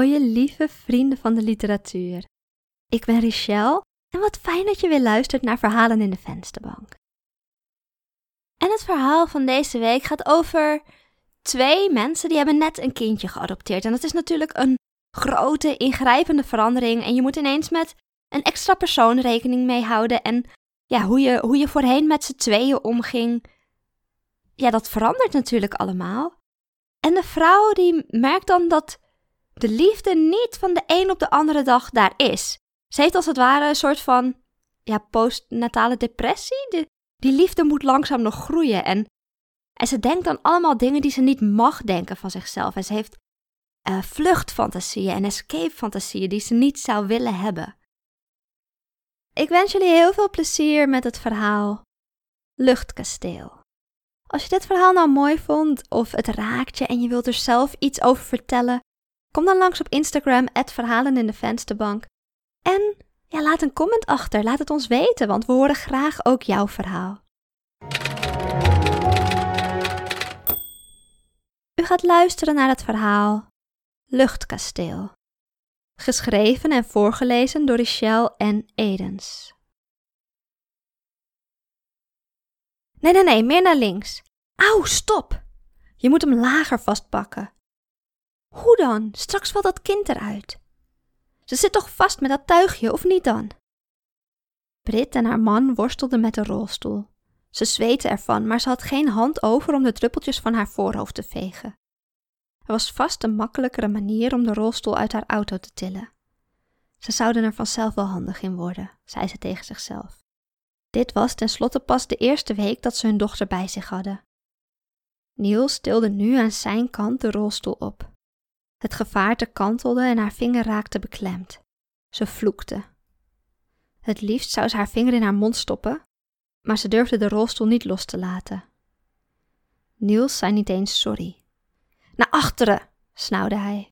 mooie, lieve vrienden van de literatuur. Ik ben Richelle en wat fijn dat je weer luistert naar Verhalen in de Vensterbank. En het verhaal van deze week gaat over twee mensen die hebben net een kindje geadopteerd. En dat is natuurlijk een grote, ingrijpende verandering. En je moet ineens met een extra persoon rekening mee houden. En ja, hoe je, hoe je voorheen met z'n tweeën omging, ja, dat verandert natuurlijk allemaal. En de vrouw die merkt dan dat de liefde niet van de een op de andere dag daar is. Ze heeft als het ware een soort van ja, postnatale depressie. De, die liefde moet langzaam nog groeien. En, en ze denkt dan allemaal dingen die ze niet mag denken van zichzelf. En ze heeft uh, vluchtfantasieën en escape-fantasieën die ze niet zou willen hebben. Ik wens jullie heel veel plezier met het verhaal Luchtkasteel. Als je dit verhaal nou mooi vond of het raakt je en je wilt er zelf iets over vertellen, kom dan langs op Instagram, verhalen in de vensterbank. En ja, laat een comment achter, laat het ons weten, want we horen graag ook jouw verhaal. U gaat luisteren naar het verhaal Luchtkasteel. Geschreven en voorgelezen door Richelle en Edens. Nee, nee, nee, meer naar links. Auw, stop! Je moet hem lager vastpakken. Hoe dan? Straks valt dat kind eruit. Ze zit toch vast met dat tuigje, of niet dan? Brit en haar man worstelden met de rolstoel. Ze zweten ervan, maar ze had geen hand over om de druppeltjes van haar voorhoofd te vegen. Er was vast een makkelijkere manier om de rolstoel uit haar auto te tillen. Ze zouden er vanzelf wel handig in worden, zei ze tegen zichzelf. Dit was tenslotte pas de eerste week dat ze hun dochter bij zich hadden. Niels tilde nu aan zijn kant de rolstoel op. Het gevaarte kantelde en haar vinger raakte beklemd. Ze vloekte. Het liefst zou ze haar vinger in haar mond stoppen, maar ze durfde de rolstoel niet los te laten. Niels zei niet eens sorry. Naar achteren, snauwde hij.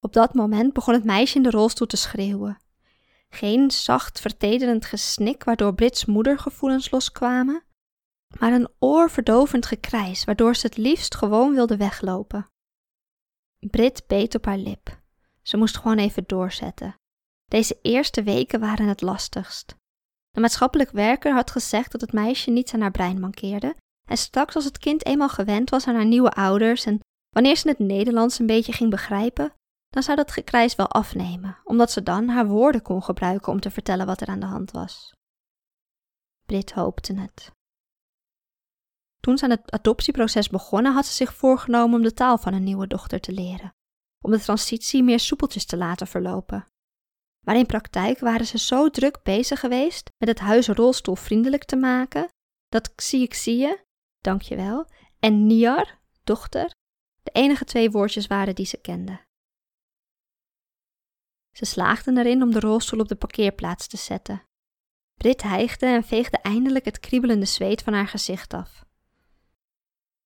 Op dat moment begon het meisje in de rolstoel te schreeuwen. Geen zacht, vertederend gesnik waardoor Brits moedergevoelens loskwamen, maar een oorverdovend gekrijs waardoor ze het liefst gewoon wilde weglopen. Brit beet op haar lip. Ze moest gewoon even doorzetten. Deze eerste weken waren het lastigst. De maatschappelijk werker had gezegd dat het meisje niets aan haar brein mankeerde, en straks als het kind eenmaal gewend was aan haar nieuwe ouders en wanneer ze het Nederlands een beetje ging begrijpen, dan zou dat gekrijs wel afnemen, omdat ze dan haar woorden kon gebruiken om te vertellen wat er aan de hand was. Brit hoopte het. Toen ze aan het adoptieproces begonnen, had ze zich voorgenomen om de taal van een nieuwe dochter te leren, om de transitie meer soepeltjes te laten verlopen. Maar in praktijk waren ze zo druk bezig geweest met het huis rolstoelvriendelijk te maken, dat Xie dankjewel, en Niar, dochter, de enige twee woordjes waren die ze kende. Ze slaagden erin om de rolstoel op de parkeerplaats te zetten. Brit hijgde en veegde eindelijk het kriebelende zweet van haar gezicht af.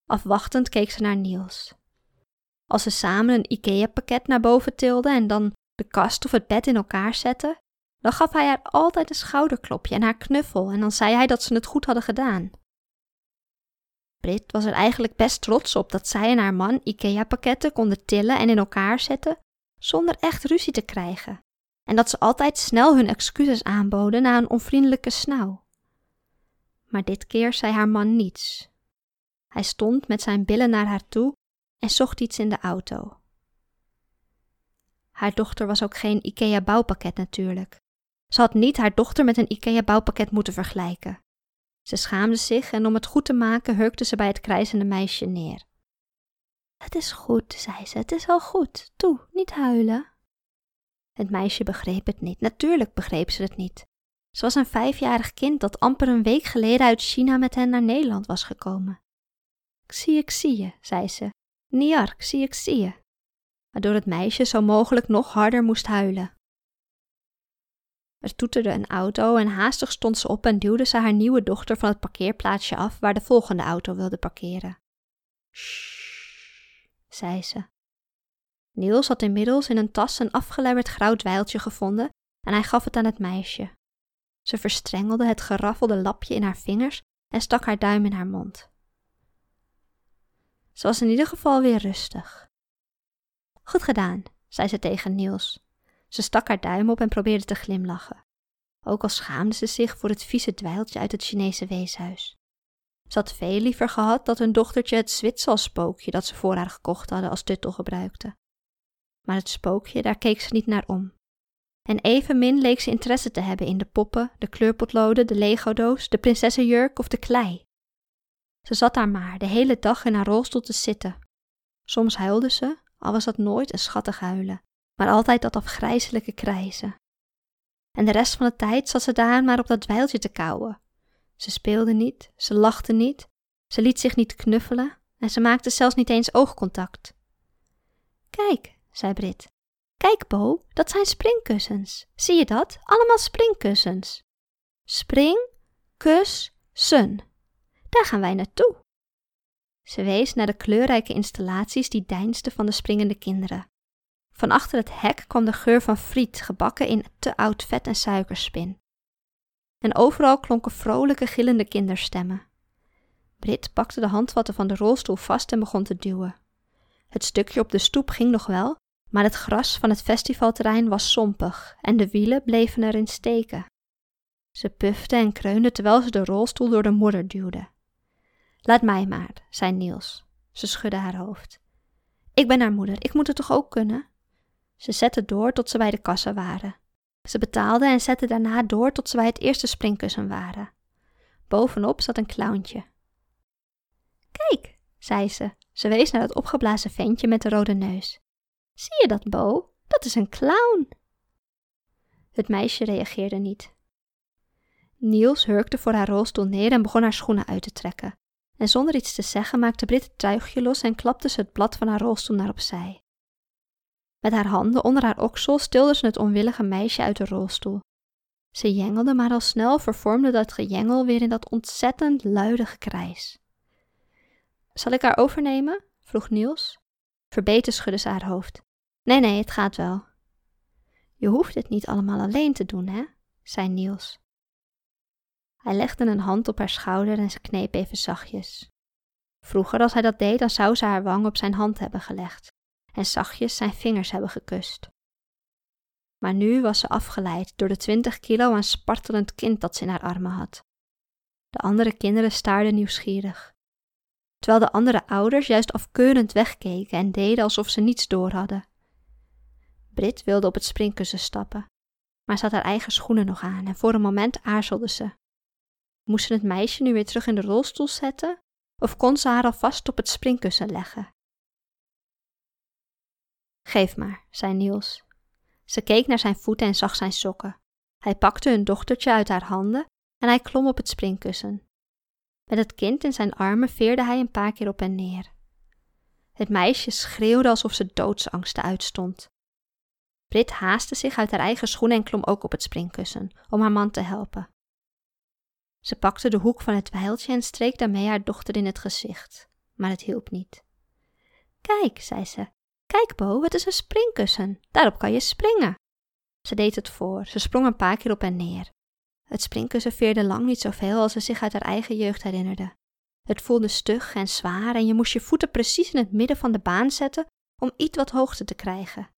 Afwachtend keek ze naar Niels. Als ze samen een IKEA-pakket naar boven tilden en dan de kast of het bed in elkaar zetten, dan gaf hij haar altijd een schouderklopje en haar knuffel en dan zei hij dat ze het goed hadden gedaan. Brit was er eigenlijk best trots op dat zij en haar man IKEA-pakketten konden tillen en in elkaar zetten zonder echt ruzie te krijgen, en dat ze altijd snel hun excuses aanboden na een onvriendelijke snauw. Maar dit keer zei haar man niets. Hij stond met zijn billen naar haar toe en zocht iets in de auto. Haar dochter was ook geen IKEA-bouwpakket natuurlijk. Ze had niet haar dochter met een IKEA-bouwpakket moeten vergelijken. Ze schaamde zich en om het goed te maken hurkte ze bij het krijzende meisje neer. Het is goed, zei ze, het is al goed. Toe, niet huilen. Het meisje begreep het niet. Natuurlijk begreep ze het niet. Ze was een vijfjarig kind dat amper een week geleden uit China met hen naar Nederland was gekomen. Zie, ik zie je, zei ze. Niar, ik zie, ik zie je. Waardoor het meisje zo mogelijk nog harder moest huilen. Er toeterde een auto en haastig stond ze op en duwde ze haar nieuwe dochter van het parkeerplaatsje af waar de volgende auto wilde parkeren. Shh zei ze. Niels had inmiddels in een tas een afgelebberd grauw dweiltje gevonden en hij gaf het aan het meisje. Ze verstrengelde het geraffelde lapje in haar vingers en stak haar duim in haar mond. Ze was in ieder geval weer rustig. Goed gedaan, zei ze tegen Niels. Ze stak haar duim op en probeerde te glimlachen. Ook al schaamde ze zich voor het vieze dweiltje uit het Chinese weeshuis. Ze had veel liever gehad dat hun dochtertje het Zwitsersspookje dat ze voor haar gekocht hadden als tuttel gebruikte. Maar het spookje, daar keek ze niet naar om. En evenmin leek ze interesse te hebben in de poppen, de kleurpotloden, de Lego-doos, de prinsessenjurk of de klei. Ze zat daar maar de hele dag in haar rolstoel te zitten. Soms huilde ze, al was dat nooit een schattig huilen, maar altijd dat afgrijzelijke krijzen. En de rest van de tijd zat ze daar maar op dat dweiltje te kauwen. Ze speelde niet, ze lachte niet, ze liet zich niet knuffelen en ze maakte zelfs niet eens oogcontact. Kijk, zei Brit. Kijk, Bo, dat zijn springkussens. Zie je dat? Allemaal springkussens. Spring, kus, sun. Daar gaan wij naartoe. Ze wees naar de kleurrijke installaties die deinsden van de springende kinderen. Van achter het hek kwam de geur van friet gebakken in te oud vet en suikerspin. En overal klonken vrolijke gillende kinderstemmen. Brit pakte de handvatten van de rolstoel vast en begon te duwen. Het stukje op de stoep ging nog wel, maar het gras van het festivalterrein was sompig en de wielen bleven erin steken. Ze pufte en kreunde terwijl ze de rolstoel door de modder duwde. Laat mij maar, zei Niels. Ze schudde haar hoofd. Ik ben haar moeder, ik moet het toch ook kunnen? Ze zette door tot ze bij de kassa waren. Ze betaalde en zette daarna door tot ze bij het eerste springkussen waren. Bovenop zat een clowntje. Kijk, zei ze. Ze wees naar het opgeblazen ventje met de rode neus. Zie je dat, Bo? Dat is een clown. Het meisje reageerde niet. Niels hurkte voor haar rolstoel neer en begon haar schoenen uit te trekken. En zonder iets te zeggen maakte Brit het tuigje los en klapte ze het blad van haar rolstoel naar opzij. Met haar handen onder haar oksel stilde ze het onwillige meisje uit de rolstoel. Ze jengelde, maar al snel vervormde dat gejengel weer in dat ontzettend luide gekrijs. Zal ik haar overnemen? vroeg Niels. Verbeten schudde ze haar hoofd. Nee, nee, het gaat wel. Je hoeft het niet allemaal alleen te doen, hè? zei Niels. Hij legde een hand op haar schouder en ze kneep even zachtjes. Vroeger, als hij dat deed, dan zou ze haar wang op zijn hand hebben gelegd en zachtjes zijn vingers hebben gekust. Maar nu was ze afgeleid door de twintig kilo aan spartelend kind dat ze in haar armen had. De andere kinderen staarden nieuwsgierig, terwijl de andere ouders juist afkeurend wegkeken en deden alsof ze niets door hadden. Brit wilde op het springkussen stappen, maar ze had haar eigen schoenen nog aan en voor een moment aarzelde ze. Moest ze het meisje nu weer terug in de rolstoel zetten, of kon ze haar alvast op het springkussen leggen? Geef maar, zei Niels. Ze keek naar zijn voeten en zag zijn sokken. Hij pakte hun dochtertje uit haar handen en hij klom op het springkussen. Met het kind in zijn armen veerde hij een paar keer op en neer. Het meisje schreeuwde alsof ze doodsangsten uitstond. Brit haastte zich uit haar eigen schoenen en klom ook op het springkussen, om haar man te helpen. Ze pakte de hoek van het wijltje en streek daarmee haar dochter in het gezicht, maar het hielp niet. Kijk, zei ze, kijk Bo, het is een springkussen, daarop kan je springen. Ze deed het voor, ze sprong een paar keer op en neer. Het springkussen veerde lang niet zoveel als ze zich uit haar eigen jeugd herinnerde. Het voelde stug en zwaar en je moest je voeten precies in het midden van de baan zetten om iets wat hoogte te krijgen.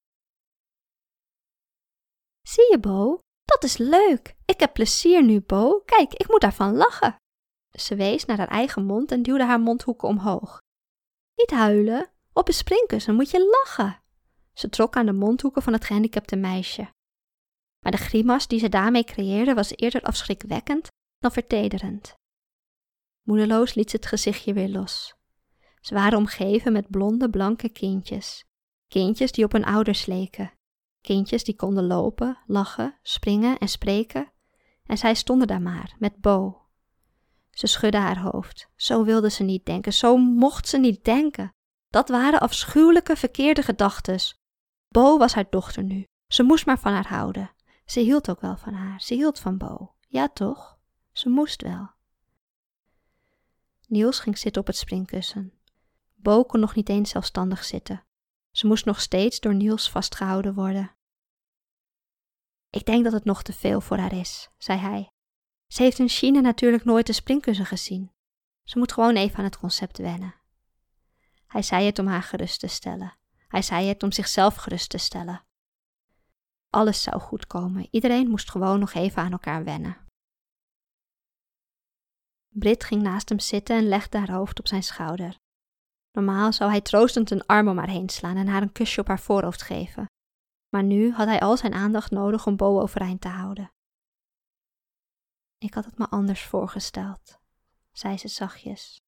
Zie je, Bo? Dat is leuk. Ik heb plezier nu, Bo. Kijk, ik moet daarvan lachen. Ze wees naar haar eigen mond en duwde haar mondhoeken omhoog. Niet huilen. Op een springkussen moet je lachen. Ze trok aan de mondhoeken van het gehandicapte meisje. Maar de grimas die ze daarmee creëerde was eerder afschrikwekkend dan vertederend. Moedeloos liet ze het gezichtje weer los. Ze waren omgeven met blonde, blanke kindjes. Kindjes die op hun ouders leken. Kindjes die konden lopen, lachen, springen en spreken. En zij stonden daar maar, met Bo. Ze schudde haar hoofd. Zo wilde ze niet denken, zo mocht ze niet denken. Dat waren afschuwelijke, verkeerde gedachtes. Bo was haar dochter nu. Ze moest maar van haar houden. Ze hield ook wel van haar. Ze hield van Bo. Ja, toch? Ze moest wel. Niels ging zitten op het springkussen. Bo kon nog niet eens zelfstandig zitten. Ze moest nog steeds door Niels vastgehouden worden. Ik denk dat het nog te veel voor haar is, zei hij. Ze heeft in China natuurlijk nooit de springkussen gezien. Ze moet gewoon even aan het concept wennen. Hij zei het om haar gerust te stellen. Hij zei het om zichzelf gerust te stellen. Alles zou goed komen, iedereen moest gewoon nog even aan elkaar wennen. Brit ging naast hem zitten en legde haar hoofd op zijn schouder. Normaal zou hij troostend een arm om haar heen slaan en haar een kusje op haar voorhoofd geven. Maar nu had hij al zijn aandacht nodig om Bo overeind te houden. Ik had het me anders voorgesteld, zei ze zachtjes.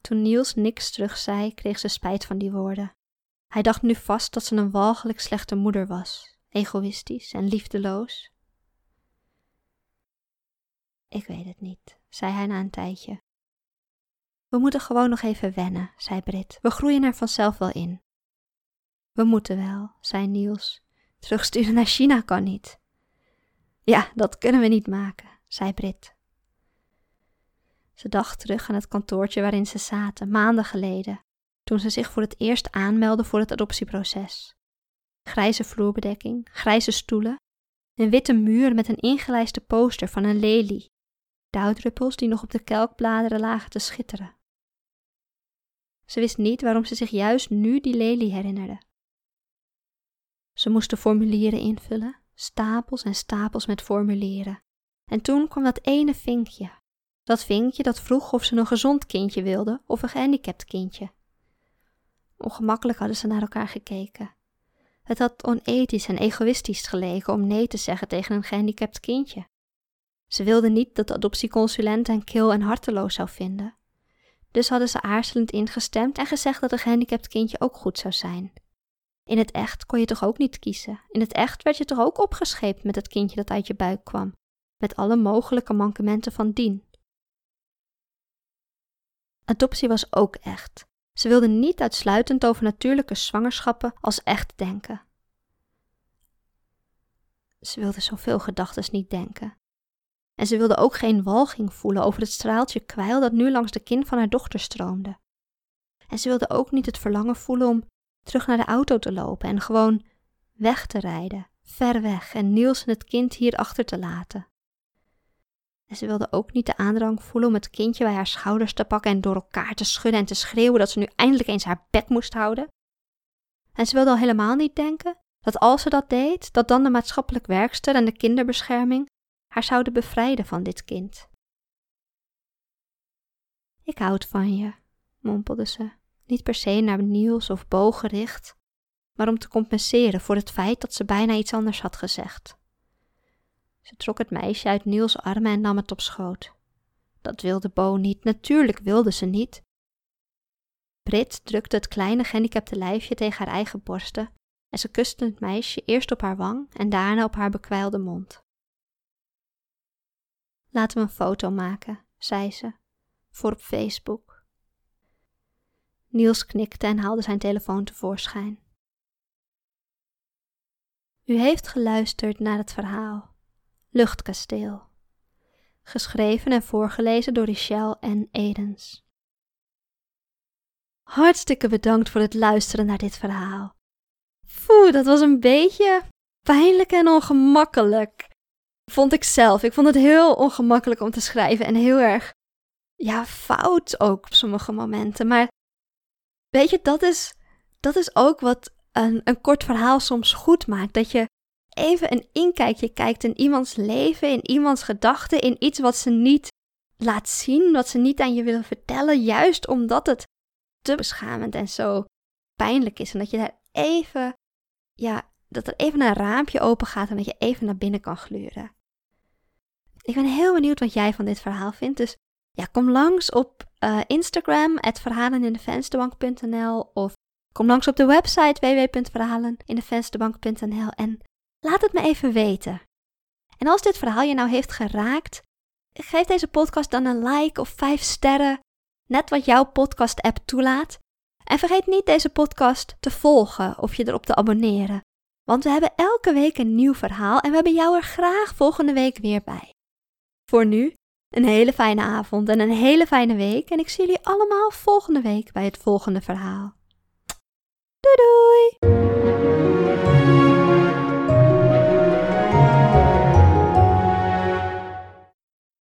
Toen Niels niks terug zei, kreeg ze spijt van die woorden. Hij dacht nu vast dat ze een walgelijk slechte moeder was, egoïstisch en liefdeloos. Ik weet het niet, zei hij na een tijdje. We moeten gewoon nog even wennen, zei Brit. We groeien er vanzelf wel in. We moeten wel, zei Niels. Terugsturen naar China kan niet. Ja, dat kunnen we niet maken, zei Brit. Ze dacht terug aan het kantoortje waarin ze zaten, maanden geleden, toen ze zich voor het eerst aanmeldde voor het adoptieproces. Grijze vloerbedekking, grijze stoelen, een witte muur met een ingelijste poster van een lelie, dauwdruppels die nog op de kelkbladeren lagen te schitteren. Ze wist niet waarom ze zich juist nu die lelie herinnerde. Ze moesten formulieren invullen, stapels en stapels met formulieren. En toen kwam dat ene vinkje. Dat vinkje dat vroeg of ze een gezond kindje wilde of een gehandicapt kindje. Ongemakkelijk hadden ze naar elkaar gekeken. Het had onethisch en egoïstisch geleken om nee te zeggen tegen een gehandicapt kindje. Ze wilde niet dat de adoptieconsulent hen kil en harteloos zou vinden. Dus hadden ze aarzelend ingestemd en gezegd dat een gehandicapt kindje ook goed zou zijn. In het echt kon je toch ook niet kiezen? In het echt werd je toch ook opgescheept met het kindje dat uit je buik kwam, met alle mogelijke mankementen van dien. Adoptie was ook echt. Ze wilde niet uitsluitend over natuurlijke zwangerschappen als echt denken. Ze wilde zoveel gedachten niet denken. En ze wilde ook geen walging voelen over het straaltje kwijl dat nu langs de kin van haar dochter stroomde. En ze wilde ook niet het verlangen voelen om terug naar de auto te lopen en gewoon weg te rijden, ver weg en Niels en het kind hier achter te laten. En ze wilde ook niet de aandrang voelen om het kindje bij haar schouders te pakken en door elkaar te schudden en te schreeuwen dat ze nu eindelijk eens haar bek moest houden. En ze wilde al helemaal niet denken dat als ze dat deed, dat dan de maatschappelijk werkster en de kinderbescherming haar zouden bevrijden van dit kind. Ik houd van je, mompelde ze, niet per se naar Niels of Bo gericht, maar om te compenseren voor het feit dat ze bijna iets anders had gezegd. Ze trok het meisje uit Niels' armen en nam het op schoot. Dat wilde Bo niet, natuurlijk wilde ze niet. Brit drukte het kleine gehandicapte lijfje tegen haar eigen borsten en ze kuste het meisje eerst op haar wang en daarna op haar bekwijlde mond. Laten we een foto maken, zei ze, voor op Facebook. Niels knikte en haalde zijn telefoon tevoorschijn. U heeft geluisterd naar het verhaal Luchtkasteel. Geschreven en voorgelezen door Richelle en Edens. Hartstikke bedankt voor het luisteren naar dit verhaal. Foe, dat was een beetje pijnlijk en ongemakkelijk. Vond ik zelf. Ik vond het heel ongemakkelijk om te schrijven en heel erg, ja, fout ook op sommige momenten. Maar weet je, dat is, dat is ook wat een, een kort verhaal soms goed maakt. Dat je even een inkijkje kijkt in iemands leven, in iemands gedachten, in iets wat ze niet laat zien, wat ze niet aan je willen vertellen, juist omdat het te beschamend en zo pijnlijk is. En dat je daar even, ja, dat er even een raampje open gaat en dat je even naar binnen kan gluren. Ik ben heel benieuwd wat jij van dit verhaal vindt. Dus ja, kom langs op uh, Instagram, verhalenindevensterbank.nl of kom langs op de website www.verhalenindevensterbank.nl en laat het me even weten. En als dit verhaal je nou heeft geraakt, geef deze podcast dan een like of 5 sterren, net wat jouw podcast-app toelaat. En vergeet niet deze podcast te volgen of je erop te abonneren. Want we hebben elke week een nieuw verhaal en we hebben jou er graag volgende week weer bij. Voor nu, een hele fijne avond en een hele fijne week. En ik zie jullie allemaal volgende week bij het volgende verhaal. Doei doei!